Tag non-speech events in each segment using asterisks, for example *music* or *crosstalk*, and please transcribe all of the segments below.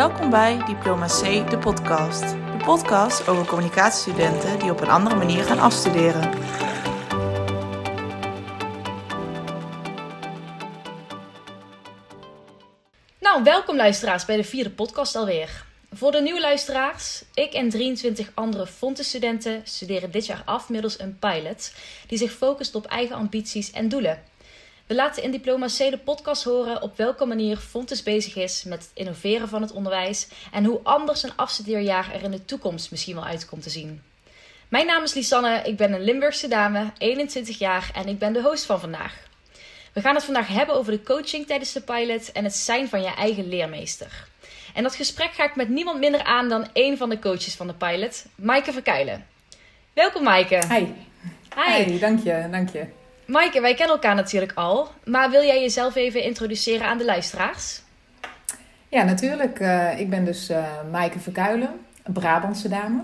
Welkom bij Diploma C, de podcast. De podcast over communicatiestudenten die op een andere manier gaan afstuderen. Nou, welkom luisteraars bij de vierde podcast alweer. Voor de nieuwe luisteraars, ik en 23 andere Fontes-studenten studeren dit jaar af middels een pilot die zich focust op eigen ambities en doelen. We laten in Diploma C de podcast horen op welke manier Fontes bezig is met het innoveren van het onderwijs en hoe anders een afstudeerjaar er in de toekomst misschien wel uit komt te zien. Mijn naam is Lisanne, ik ben een Limburgse dame, 21 jaar en ik ben de host van vandaag. We gaan het vandaag hebben over de coaching tijdens de pilot en het zijn van je eigen leermeester. En dat gesprek ga ik met niemand minder aan dan één van de coaches van de pilot, Maaike Verkuilen. Welkom Maaike. Hi. Hi. Hi, dank je, dank je. Maaike, wij kennen elkaar natuurlijk al, maar wil jij jezelf even introduceren aan de luisteraars? Ja, natuurlijk. Uh, ik ben dus uh, Maaike Verkuilen, een Brabantse dame.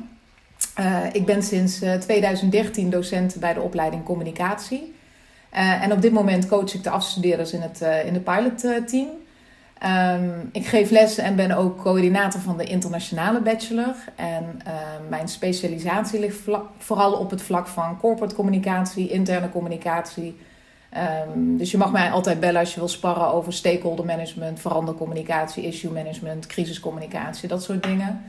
Uh, ik ben sinds 2013 docent bij de opleiding Communicatie. en op dit moment coach ik de afstudeerders in het in de pilotteam. Um, ik geef les en ben ook coördinator van de internationale bachelor. En uh, mijn specialisatie ligt vooral op het vlak van corporate communicatie, interne communicatie. Um, dus je mag mij altijd bellen als je wil sparren over stakeholder management, verandercommunicatie, issue management, crisiscommunicatie, dat soort dingen.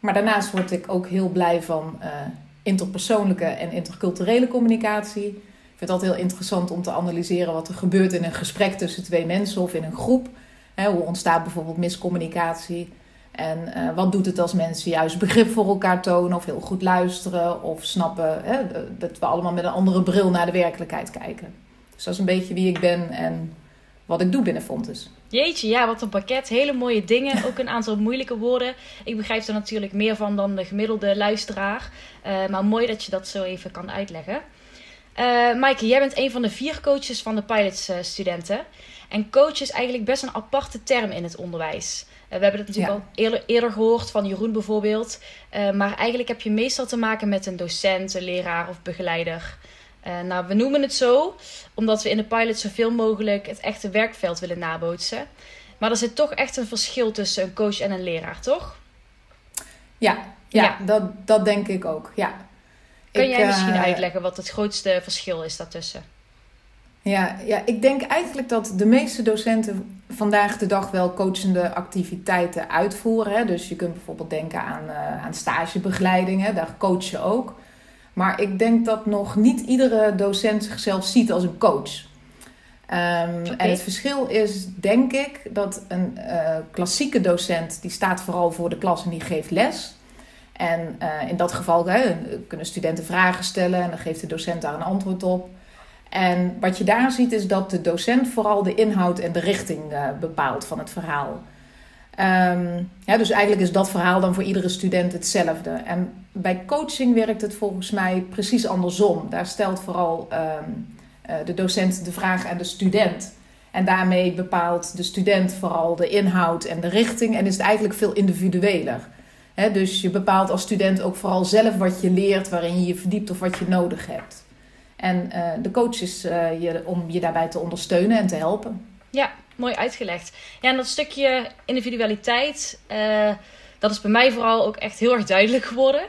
Maar daarnaast word ik ook heel blij van uh, interpersoonlijke en interculturele communicatie vind het altijd heel interessant om te analyseren wat er gebeurt in een gesprek tussen twee mensen of in een groep. hoe ontstaat bijvoorbeeld miscommunicatie? En uh, wat doet het als mensen juist begrip voor elkaar tonen of heel goed luisteren of snappen dat we allemaal met een andere bril naar de werkelijkheid kijken. Dus dat is een beetje wie ik ben en wat ik doe binnen Fontes. Jeetje, ja, wat een pakket. Hele mooie dingen. Ook een aantal moeilijke woorden. Ik begrijp er natuurlijk meer van dan de gemiddelde luisteraar. Uh, maar mooi dat je dat zo even kan uitleggen. Uh, Maaike, jij bent een van de vier coaches van de pilots-studenten. en coach is eigenlijk best een aparte term in het onderwijs. Uh, we hebben het natuurlijk al eerder, eerder, gehoord van Jeroen bijvoorbeeld. Maar eigenlijk heb je meestal te maken met een docent, een leraar of begeleider. nou, we noemen het zo omdat we in de pilot zoveel mogelijk het echte werkveld willen nabootsen. Maar er zit toch echt een verschil tussen een coach en een leraar, toch? Ja, ja, ja. Dat, dat denk ik ook. Ja, Kun jij misschien uh, uitleggen wat het grootste verschil is daartussen? Ja, ja, ik denk eigenlijk dat de meeste docenten vandaag de dag wel coachende activiteiten uitvoeren. Hè. Dus je kunt bijvoorbeeld denken aan, uh, aan stagebegeleiding, hè. daar coach je ook. Maar ik denk dat nog niet iedere docent zichzelf ziet als een coach. Um, okay. En het verschil is, denk ik, dat een uh, klassieke docent die staat vooral voor de klas en die geeft les. En uh, in dat geval kunnen studenten vragen stellen en dan geeft de docent daar een antwoord op. En wat je daar ziet is dat de docent vooral de inhoud en de richting uh, bepaalt van het verhaal. Um, ja, dus eigenlijk is dat verhaal dan voor iedere student hetzelfde. En bij coaching werkt het volgens mij precies andersom. Daar stelt vooral um, uh, de docent de vraag aan de student. En daarmee bepaalt de student vooral de inhoud en de richting. En is het eigenlijk veel individueler dus je bepaalt als student ook vooral zelf wat je leert, waarin je je verdiept of wat je nodig hebt. En uh, de coach is uh, je, om je daarbij te ondersteunen en te helpen. Ja, mooi uitgelegd. Ja, en dat stukje individualiteit, uh, dat is bij mij vooral ook echt heel erg duidelijk geworden.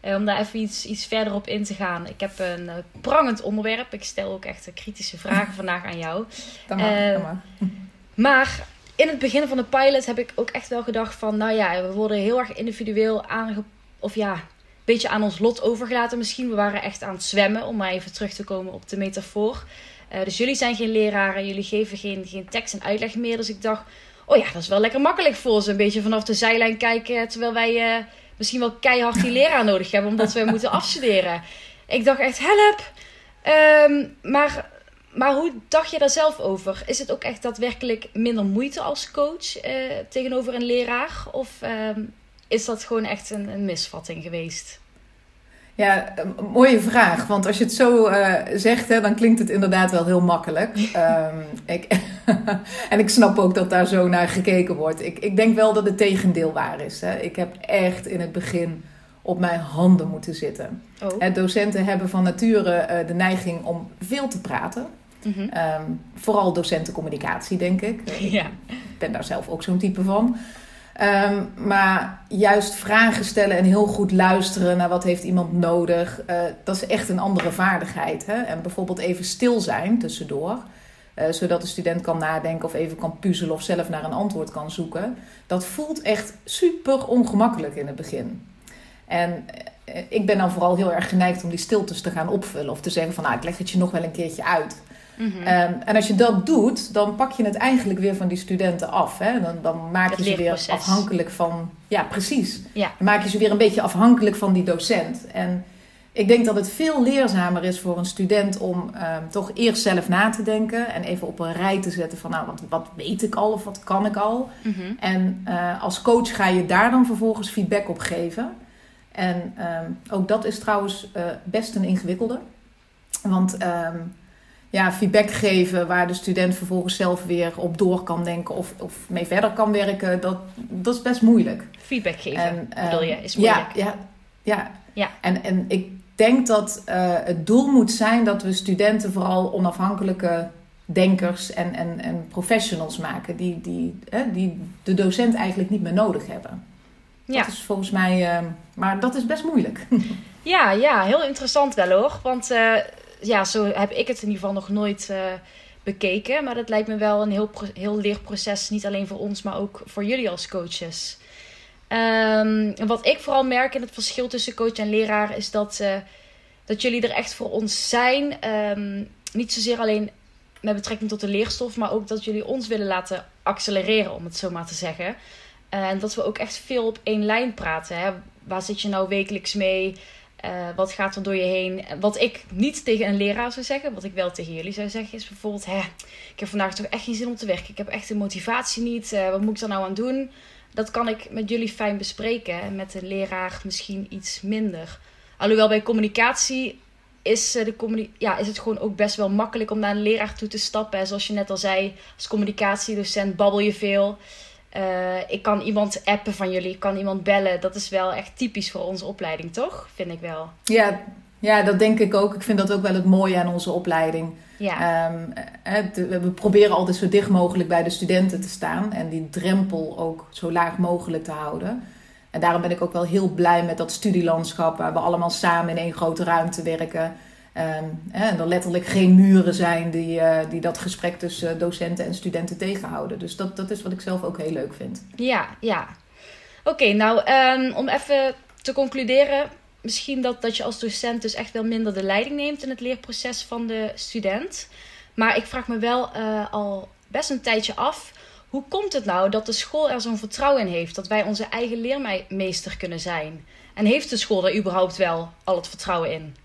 om daar even iets, iets verder op in te gaan. Ik heb een prangend onderwerp. Ik stel ook echt kritische vragen *laughs* vandaag aan jou. Dan mag. Maar in het begin van de pilot heb ik ook echt wel gedacht van, nou ja, we worden heel erg individueel aange... Of ja, een beetje aan ons lot overgelaten misschien. We waren echt aan het zwemmen, om maar even terug te komen op de metafoor. Uh, dus jullie zijn geen leraren, jullie geven geen, geen tekst en uitleg meer. Dus ik dacht, oh ja, dat is wel lekker makkelijk voor ze. Een beetje vanaf de zijlijn kijken, terwijl wij uh, misschien wel keihard die leraar *laughs* nodig hebben, omdat we moeten afstuderen. Ik dacht echt, help! Um, maar maar hoe dacht je daar zelf over? Is het ook echt daadwerkelijk minder moeite als coach eh, tegenover een leraar? Of eh, is dat gewoon echt een, een, misvatting geweest? Ja, mooie vraag. Want als je het zo uh, zegt, hè, dan klinkt het inderdaad wel heel makkelijk. um, *laughs* ik, *laughs* en ik snap ook dat daar zo naar gekeken wordt. Ik, ik denk wel dat het tegendeel waar is. Hè. Ik heb echt in het begin op mijn handen moeten zitten. Oh. docenten hebben van nature de neiging om veel te praten. Mm -hmm. um, vooral docentencommunicatie, denk ik. *laughs* Ja. Ik ben daar zelf ook zo'n type van. Ehm, maar juist vragen stellen en heel goed luisteren naar wat heeft iemand nodig, uh, dat is echt een andere vaardigheid. Hè? En bijvoorbeeld even stil zijn tussendoor, uh, zodat de student kan nadenken of even kan puzzelen of zelf naar een antwoord kan zoeken. Dat voelt echt super ongemakkelijk in het begin. En uh, ik ben dan vooral heel erg geneigd om die stiltes te gaan opvullen of te zeggen van nou, ik leg het je nog wel een keertje uit. Mm -hmm. um, en als je dat doet, dan pak je het eigenlijk weer van die studenten af. Hè? Dan, dan maak je ze weer afhankelijk van. Ja, precies. Ja. Dan maak je ze weer een beetje afhankelijk van die docent. En ik denk dat het veel leerzamer is voor een student om um, toch eerst zelf na te denken. En even op een rij te zetten van, nou, wat, wat weet ik al of wat kan ik al. Mm -hmm. En uh, als coach ga je daar dan vervolgens feedback op geven. En um, ook dat is trouwens uh, best een ingewikkelde. Want ja, feedback geven waar de student vervolgens zelf weer op door kan denken of, of mee verder kan werken, dat, dat is best moeilijk. Feedback geven, en, uh, bedoel je, is moeilijk. Ja, ja, ja. ja. En, en ik denk dat uh, het doel moet zijn dat we studenten vooral onafhankelijke denkers en, en, en professionals maken, die, die, hè, die de docent eigenlijk niet meer nodig hebben. Ja. Dat is volgens mij, uh, maar dat is best moeilijk. *laughs* ja, ja, heel interessant wel hoor. Want uh, ja, zo heb ik het in ieder geval nog nooit uh, bekeken. Maar dat lijkt me wel een heel, heel leerproces. Niet alleen voor ons, maar ook voor jullie als coaches. En wat ik vooral merk in het verschil tussen coach en leraar is dat, uh, dat jullie er echt voor ons zijn. Um, niet zozeer alleen met betrekking tot de leerstof, maar ook dat jullie ons willen laten accelereren, om het zo maar te zeggen. En dat we ook echt veel op één lijn praten. Hè? Waar zit je nou wekelijks mee? Uh, wat gaat er door je heen? Wat ik niet tegen een leraar zou zeggen, wat ik wel tegen jullie zou zeggen, is bijvoorbeeld: hè, ik heb vandaag toch echt geen zin om te werken. Ik heb echt de motivatie niet. Uh, wat moet ik er nou aan doen? Dat kan ik met jullie fijn bespreken. En met een leraar misschien iets minder. Alhoewel bij communicatie is, de communi ja, is het gewoon ook best wel makkelijk om naar een leraar toe te stappen. En zoals je net al zei, als communicatiedocent babbel je veel. Uh, ik kan iemand appen van jullie, ik kan iemand bellen. Dat is wel echt typisch voor onze opleiding, toch? Vind ik wel. Ja, ja dat denk ik ook. Ik vind dat ook wel het mooie aan onze opleiding. Ja. Um, het, we proberen altijd zo dicht mogelijk bij de studenten te staan. En die drempel ook zo laag mogelijk te houden. En daarom ben ik ook wel heel blij met dat studielandschap... waar we allemaal samen in één grote ruimte werken... Um, en er letterlijk geen muren zijn die, uh, die dat gesprek tussen docenten en studenten tegenhouden. Dus dat, dat is wat ik zelf ook heel leuk vind. Ja, ja. Oké, nou um, om even te concluderen. Misschien dat, dat je als docent dus echt wel minder de leiding neemt in het leerproces van de student. Maar ik vraag me wel uh, al best een tijdje af. Hoe komt het nou dat de school er zo'n vertrouwen in heeft dat wij onze eigen leermeester kunnen zijn? En heeft de school daar überhaupt wel al het vertrouwen in?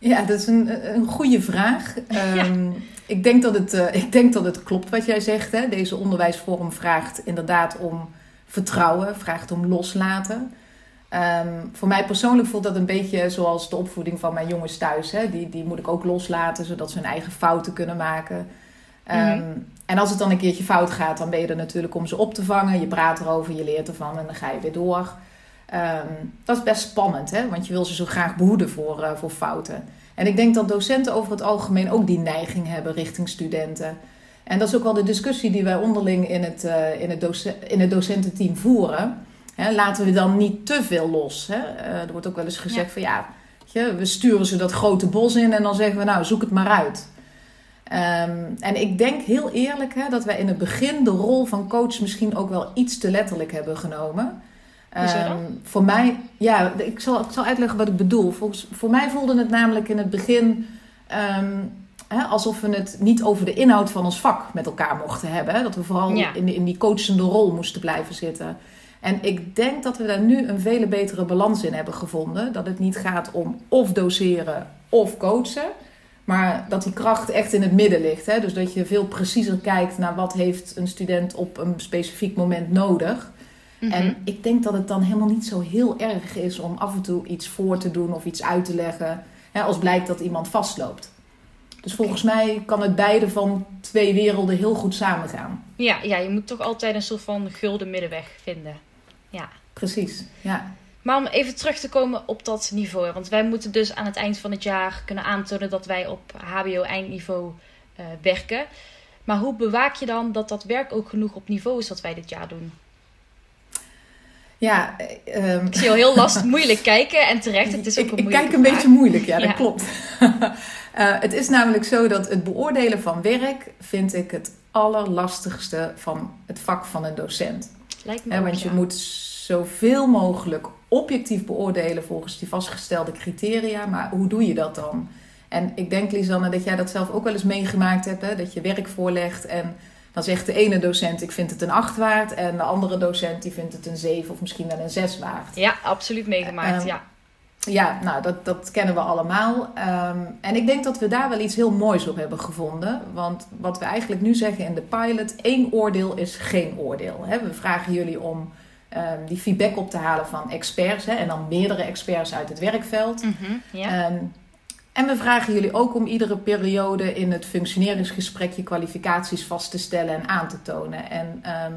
Ja, dat is een, een goede vraag. Ja. Um, ik, denk dat het, uh, ik denk dat het klopt wat jij zegt. Hè? Deze onderwijsvorm vraagt inderdaad om vertrouwen, vraagt om loslaten. Um, voor mij persoonlijk voelt dat een beetje zoals de opvoeding van mijn jongens thuis. Hè? Die, die moet ik ook loslaten, zodat ze hun eigen fouten kunnen maken. Um, Mhm. En als het dan een keertje fout gaat, dan ben je er natuurlijk om ze op te vangen. Je praat erover, je leert ervan en dan ga je weer door. Um, dat is best spannend, hè? want je wil ze zo graag behoeden voor, uh, voor fouten. En ik denk dat docenten over het algemeen ook die neiging hebben richting studenten. En dat is ook wel de discussie die wij onderling in het, uh, in het, doce in het docententeam voeren. Hè, laten we dan niet te veel los. Hè? Uh, er wordt ook wel eens gezegd ja. van ja, je, we sturen ze dat grote bos in en dan zeggen we nou zoek het maar uit. Um, en ik denk heel eerlijk hè, dat wij in het begin de rol van coach misschien ook wel iets te letterlijk hebben genomen. Um, voor mij, ja, ik zal, ik zal uitleggen wat ik bedoel. Volgens, voor mij voelde het namelijk in het begin um, hè, alsof we het niet over de inhoud van ons vak met elkaar mochten hebben. Hè? Dat we vooral Ja. in, in die coachende rol moesten blijven zitten. En ik denk dat we daar nu een vele betere balans in hebben gevonden. Dat het niet gaat om of doseren of coachen. Maar dat die kracht echt in het midden ligt. Hè? Dus dat je veel preciezer kijkt naar wat heeft een student op een specifiek moment nodig. Mhm. En ik denk dat het dan helemaal niet zo heel erg is om af en toe iets voor te doen of iets uit te leggen. Hè, als blijkt dat iemand vastloopt. Dus volgens mij kan het beide van twee werelden heel goed samengaan. Ja, ja, je moet toch altijd een soort van gulden middenweg vinden. Ja. Precies, ja. Maar om even terug te komen op dat niveau. Want wij moeten dus aan het eind van het jaar kunnen aantonen dat wij op HBO-eindniveau uh, werken. Maar hoe bewaak je dan dat dat werk ook genoeg op niveau is wat wij dit jaar doen? Ja, um, ik zie al heel lastig, *laughs* moeilijk kijken en terecht. Het is ook ik, een ik kijk een vraag. beetje moeilijk, ja, dat Ja. klopt. *laughs* Eh, het is namelijk zo dat het beoordelen van werk vind ik het allerlastigste van het vak van een docent. Lijkt me ook, want je ja. moet zoveel mogelijk objectief beoordelen volgens die vastgestelde criteria. Maar hoe doe je dat dan? En ik denk, Lisanne, dat jij dat zelf ook wel eens meegemaakt hebt. Hè? Dat je werk voorlegt en dan zegt de ene docent, ik vind het een 8 waard. En de andere docent, die vindt het een 7 of misschien wel een 6 waard. Ja, absoluut meegemaakt, Ehm, ja. Ja, nou, dat, dat kennen we allemaal. Ehm, en ik denk dat we daar wel iets heel moois op hebben gevonden. Want wat we eigenlijk nu zeggen in de pilot, één oordeel is geen oordeel. Hè? We vragen jullie om ehm, die feedback op te halen van experts. Hè? En dan meerdere experts uit het werkveld. Mhm, en we vragen jullie ook om iedere periode in het functioneringsgesprek je kwalificaties vast te stellen en aan te tonen. En, ehm,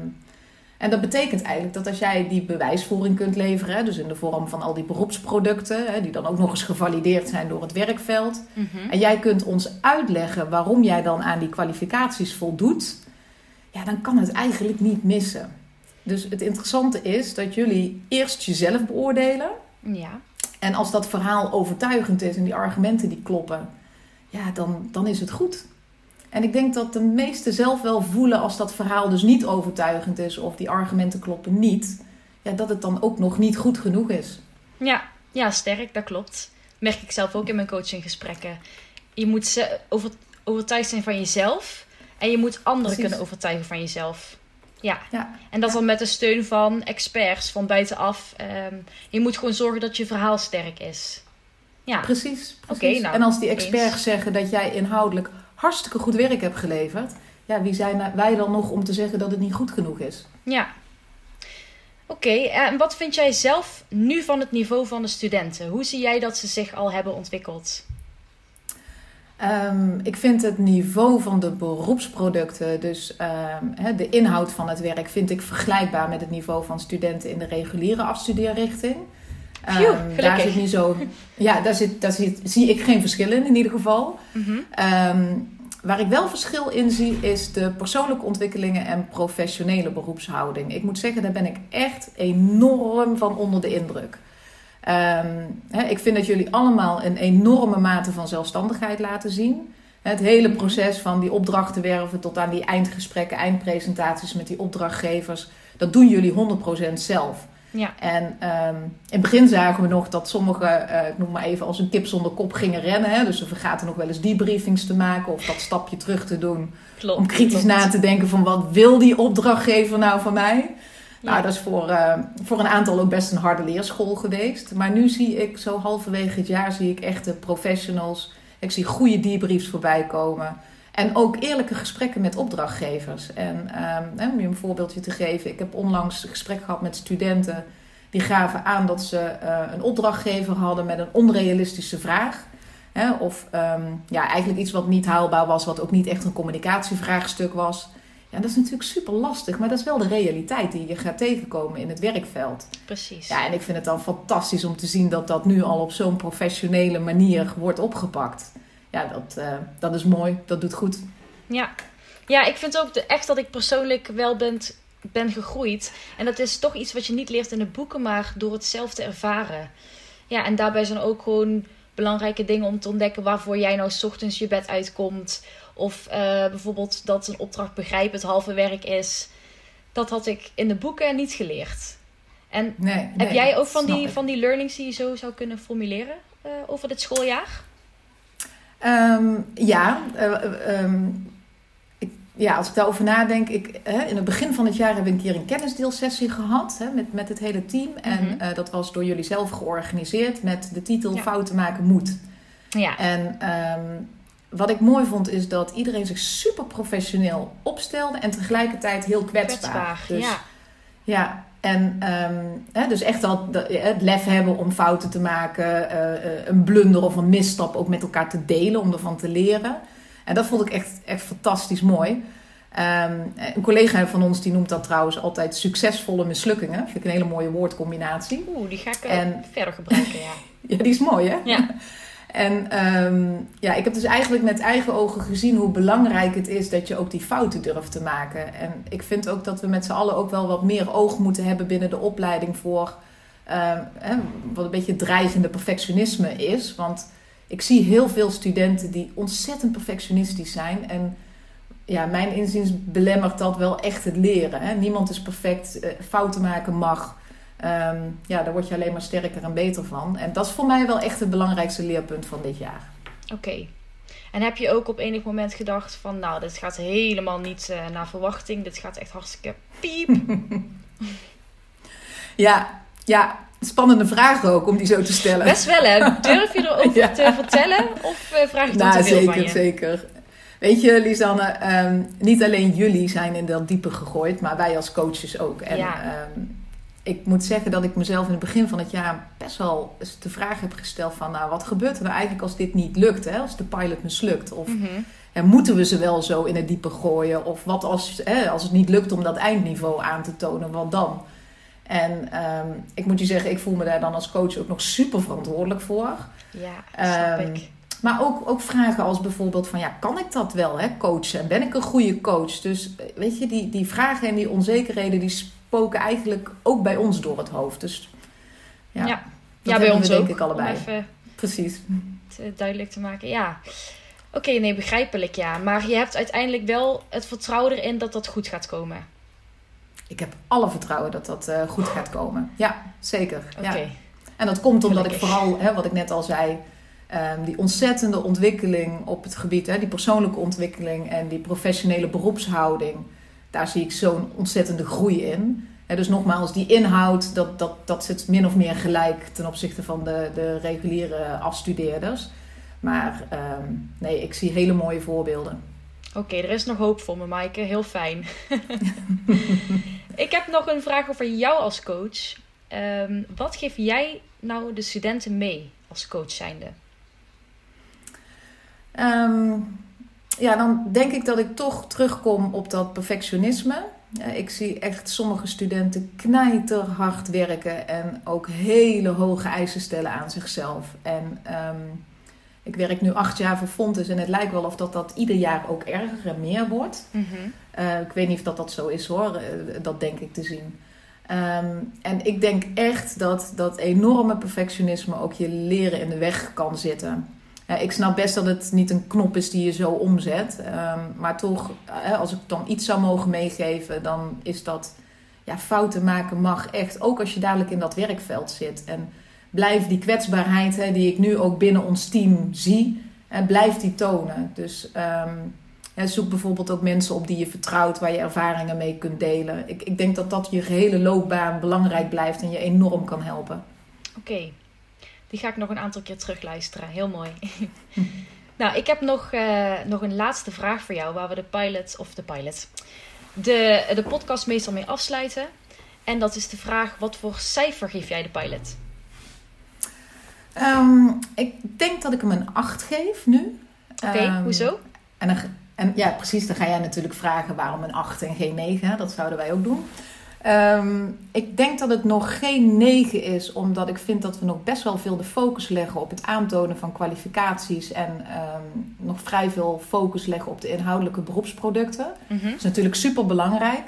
en dat betekent eigenlijk dat als jij die bewijsvoering kunt leveren, hè, dus in de vorm van al die beroepsproducten, hè, die dan ook nog eens gevalideerd zijn door het werkveld, Mhm. en jij kunt ons uitleggen waarom jij dan aan die kwalificaties voldoet, ja, dan kan het eigenlijk niet missen. Dus het interessante is dat jullie eerst jezelf beoordelen. ja. En als dat verhaal overtuigend is en die argumenten die kloppen, ja, dan, dan is het goed. En ik denk dat de meesten zelf wel voelen als dat verhaal dus niet overtuigend is of die argumenten kloppen niet, ja, dat het dan ook nog niet goed genoeg is. Ja, ja, sterk, dat klopt. Merk ik zelf ook in mijn coachinggesprekken. Je moet over, overtuigd zijn van jezelf en je moet anderen Precies. kunnen overtuigen van jezelf. Ja, Ja, en dat dan met de steun van experts van buitenaf. Ehm, je moet gewoon zorgen dat je verhaal sterk is. Ja, precies. Oké, precies. nou, en als die experts eens. zeggen dat jij inhoudelijk hartstikke goed werk hebt geleverd, ja, wie zijn wij dan nog om te zeggen dat het niet goed genoeg is? ja. Oké, en wat vind jij zelf nu van het niveau van de studenten? Hoe zie jij dat ze zich al hebben ontwikkeld? Ehm, ik vind het niveau van de beroepsproducten, dus ehm, de inhoud van het werk, vind ik vergelijkbaar met het niveau van studenten in de reguliere afstudeerrichting. Ehm, Phew, daar gelukkig. zit niet zo. Ja, daar, zit, daar zit, zie ik geen verschil in, in ieder geval. Mhm. Ehm, waar ik wel verschil in zie, is de persoonlijke ontwikkelingen en professionele beroepshouding. Ik moet zeggen, daar ben ik echt enorm van onder de indruk. Ehm, ik vind dat jullie allemaal een enorme mate van zelfstandigheid laten zien. Het hele proces van die opdrachten werven tot aan die eindgesprekken, eindpresentaties met die opdrachtgevers, dat doen jullie 100% zelf. Ja, En ehm, in het begin zagen we nog dat sommigen, eh, ik noem maar even, als een kip zonder kop gingen rennen. Hè? Dus ze vergaten nog wel eens debriefings te maken of dat stapje terug te doen. klopt. Om kritisch klopt. na te denken van wat wil die opdrachtgever nou van mij? Nou, dat is voor, eh, voor een aantal ook best een harde leerschool geweest. Maar nu zie ik zo halverwege het jaar zie ik echte professionals. Ik zie goede debriefs voorbij komen. En ook eerlijke gesprekken met opdrachtgevers. En ehm, om je een voorbeeldje te geven. Ik heb onlangs een gesprek gehad met studenten. Die gaven aan dat ze eh, een opdrachtgever hadden met een onrealistische vraag. Hè, of ehm, ja, eigenlijk iets wat niet haalbaar was. Wat ook niet echt een communicatievraagstuk was. Ja, dat is natuurlijk super lastig. Maar dat is wel de realiteit die je gaat tegenkomen in het werkveld. Precies. Ja, en ik vind het dan fantastisch om te zien dat dat nu al op zo'n professionele manier wordt opgepakt. Ja, dat, eh, dat is mooi. Dat doet goed. Ja, ja ik vind ook de, echt dat ik persoonlijk wel ben, ben gegroeid. En dat is toch iets wat je niet leert in de boeken, maar door het zelf te ervaren. Ja, en daarbij zijn ook gewoon belangrijke dingen om te ontdekken waarvoor jij nou 's ochtends je bed uitkomt. Of eh, bijvoorbeeld dat een opdracht begrijpen het halve werk is. Dat had ik in de boeken niet geleerd. En Nee, heb nee, jij ook van die, ik. van die learnings die je zo zou kunnen formuleren eh, over dit schooljaar? Ehm, ja, eh, eh, ehm, ik, ja, als ik daarover nadenk. Ik, hè, in het begin van het jaar we een keer een kennisdeelsessie gehad hè, met, met het hele team. En Mhm. dat was door jullie zelf georganiseerd met de titel Ja. Fouten maken moet. Ja, En ehm, wat ik mooi vond is dat iedereen zich super professioneel opstelde en tegelijkertijd heel kwetsbaar. kwetsbaar. Dus, ja. ja, en ehm, hè, dus echt al het lef hebben om fouten te maken, eh, eh, een blunder of een misstap ook met elkaar te delen, om ervan te leren. En dat vond ik echt, echt fantastisch mooi. Ehm, een collega van ons die noemt dat trouwens altijd succesvolle mislukkingen. Vind ik een hele mooie woordcombinatie. Oeh, die ga ik eh, En- verder gebruiken, ja. *laughs* Ja, die is mooi hè? Ja. En ehm, ja, ik heb dus eigenlijk met eigen ogen gezien hoe belangrijk het is dat je ook die fouten durft te maken. En ik vind ook dat we met z'n allen ook wel wat meer oog moeten hebben binnen de opleiding voor ehm, wat een beetje dreigende perfectionisme is. Want ik zie heel veel studenten die ontzettend perfectionistisch zijn. En ja, mijn inziens belemmert dat wel echt het leren. Hè? Niemand is perfect, eh, fouten maken mag. Ehm, ja, daar word je alleen maar sterker en beter van. En dat is voor mij wel echt het belangrijkste leerpunt van dit jaar. Oké. En heb je ook op enig moment gedacht van, nou, dit gaat helemaal niet uh, naar verwachting. Dit gaat echt hartstikke piep. *laughs* ja, ja, spannende vraag ook om die zo te stellen. Best wel, hè? Durf je erover *laughs* te vertellen? Of uh, vraag je nou, te veel zeker, van je? Zeker, Weet je, Lisanne, um, niet alleen jullie zijn in dat diepe gegooid, maar wij als coaches ook. En ja. um, ik moet zeggen dat ik mezelf in het begin van het jaar best wel de vraag heb gesteld van... nou, wat gebeurt er nou eigenlijk als dit niet lukt, hè? als de pilot mislukt? Of mm -hmm. moeten we ze wel zo in het diepe gooien? Of wat als, hè, als het niet lukt om dat eindniveau aan te tonen, wat dan? En um, ik moet je zeggen, ik voel me daar dan als coach ook nog super verantwoordelijk voor. Ja, snap ik. Maar ook, ook vragen als bijvoorbeeld van ja, kan ik dat wel, hè, coachen? Ben ik een goede coach? Dus weet je, die, die vragen en die onzekerheden die spoken eigenlijk ook bij ons door het hoofd. Dus ja, ja. ja bij ons denk ook. ik allebei. Om even Precies. Te duidelijk te maken, ja. Oké, nee, begrijpelijk ja. Maar je hebt uiteindelijk wel het vertrouwen erin dat dat goed gaat komen. Ik heb alle vertrouwen dat dat uh, goed gaat komen. Ja, zeker. Oké. Ja. En dat komt omdat ik vooral, hè, wat ik net al zei, um, die ontzettende ontwikkeling op het gebied, hè, die persoonlijke ontwikkeling en die professionele beroepshouding, daar zie ik zo'n ontzettende groei in. Hè, dus nogmaals, die inhoud, dat, dat, dat zit min of meer gelijk ten opzichte van de, de reguliere afstudeerders. Maar um, nee, ik zie hele mooie voorbeelden. Oké, er is nog hoop voor me, Maaike. Heel fijn. *laughs* ik heb nog een vraag over jou als coach. Um, wat geef jij nou de studenten mee als coach zijnde? Um, ja, dan denk ik dat ik toch terugkom op dat perfectionisme. Ik zie echt sommige studenten knijterhard werken en ook hele hoge eisen stellen aan zichzelf. En um, ik werk nu acht jaar voor Fontes en het lijkt wel of dat, dat ieder jaar ook erger en meer wordt. Mm -hmm. uh, ik weet niet of dat, dat zo is hoor, uh, dat denk ik te zien. Um, en ik denk echt dat dat enorme perfectionisme ook je leren in de weg kan zitten. Ja, ik snap best dat het niet een knop is die je zo omzet. Um, maar toch, als ik dan iets zou mogen meegeven, dan is dat ja, fouten maken mag echt. Ook als je dadelijk in dat werkveld zit. En blijf die kwetsbaarheid hè, die ik nu ook binnen ons team zie, en blijf die tonen. Dus ja, zoek bijvoorbeeld ook mensen op die je vertrouwt, waar je ervaringen mee kunt delen. Ik, ik denk dat dat je gehele loopbaan belangrijk blijft en je enorm kan helpen. Oké. Die ga ik nog een aantal keer terugluisteren. Heel mooi. *laughs* nou, ik heb nog, uh, nog een laatste vraag voor jou, waar we de pilot, of de pilot, de, de podcast meestal mee afsluiten. En dat is de vraag: wat voor cijfer geef jij de pilot? Um, ik denk dat ik hem een 8 geef nu. Oké, okay, um, hoezo? En, dan, en ja, precies, dan ga jij natuurlijk vragen waarom een 8 en geen 9. Dat zouden wij ook doen. Um, ik denk dat het nog geen 9 is, omdat ik vind dat we nog best wel veel de focus leggen op het aantonen van kwalificaties en nog vrij veel focus leggen op de inhoudelijke beroepsproducten. Mm -hmm. Dat is natuurlijk super belangrijk.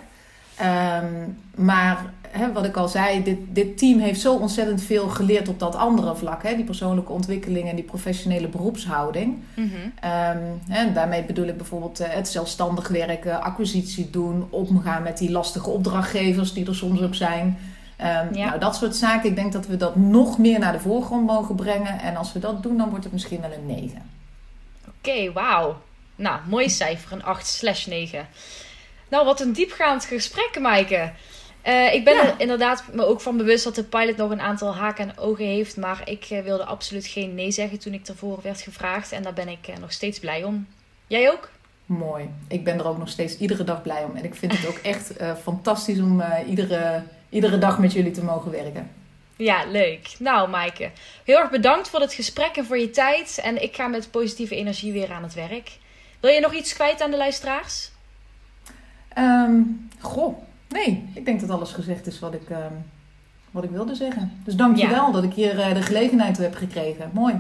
Um, maar hè, wat ik al zei, dit, dit team heeft zo ontzettend veel geleerd op dat andere vlak. Hè, die persoonlijke ontwikkeling en die professionele beroepshouding. Mm -hmm. um, hè, daarmee bedoel ik bijvoorbeeld uh, het zelfstandig werken, acquisitie doen, omgaan met die lastige opdrachtgevers die er soms ook zijn. Um, ja. Nou, dat soort zaken. Ik denk dat we dat nog meer naar de voorgrond mogen brengen. En als we dat doen, dan wordt het misschien wel een 9. Oké, okay, wauw. Nou, mooi cijfer, een 8 slash 9. Nou, wat een diepgaand gesprek, Maaike. Uh, ik ben ja. er inderdaad me ook van bewust dat de pilot nog een aantal haken en ogen heeft. Maar ik uh, wilde absoluut geen nee zeggen toen ik ervoor werd gevraagd. En daar ben ik uh, nog steeds blij om. Jij ook? Mooi. Ik ben er ook nog steeds iedere dag blij om. En ik vind het ook *laughs* echt fantastisch om iedere, iedere dag met jullie te mogen werken. Ja, leuk. Nou, Maaike, heel erg bedankt voor het gesprek en voor je tijd. En ik ga met positieve energie weer aan het werk. Wil je nog iets kwijt aan de luisteraars? Um, goh, nee. Ik denk dat alles gezegd is wat ik, um, wat ik wilde zeggen. Dus dank je ja. wel dat ik hier uh, de gelegenheid toe heb gekregen. Mooi.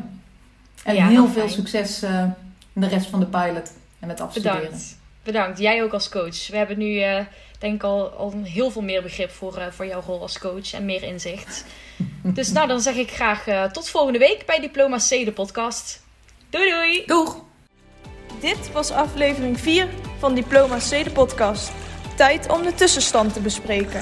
En Ja, heel veel fijn. succes eh, in de rest van de pilot en met afstuderen. Bedankt. Bedankt. Jij ook als coach. We hebben nu eh, denk ik al, al heel veel meer begrip voor, eh, voor jouw rol als coach en meer inzicht. *laughs* dus nou, dan zeg ik graag eh, tot volgende week bij Diploma C, de podcast. Doei doei! Doeg! Dit was aflevering 4 van Diploma C, de podcast. Tijd om de tussenstand te bespreken.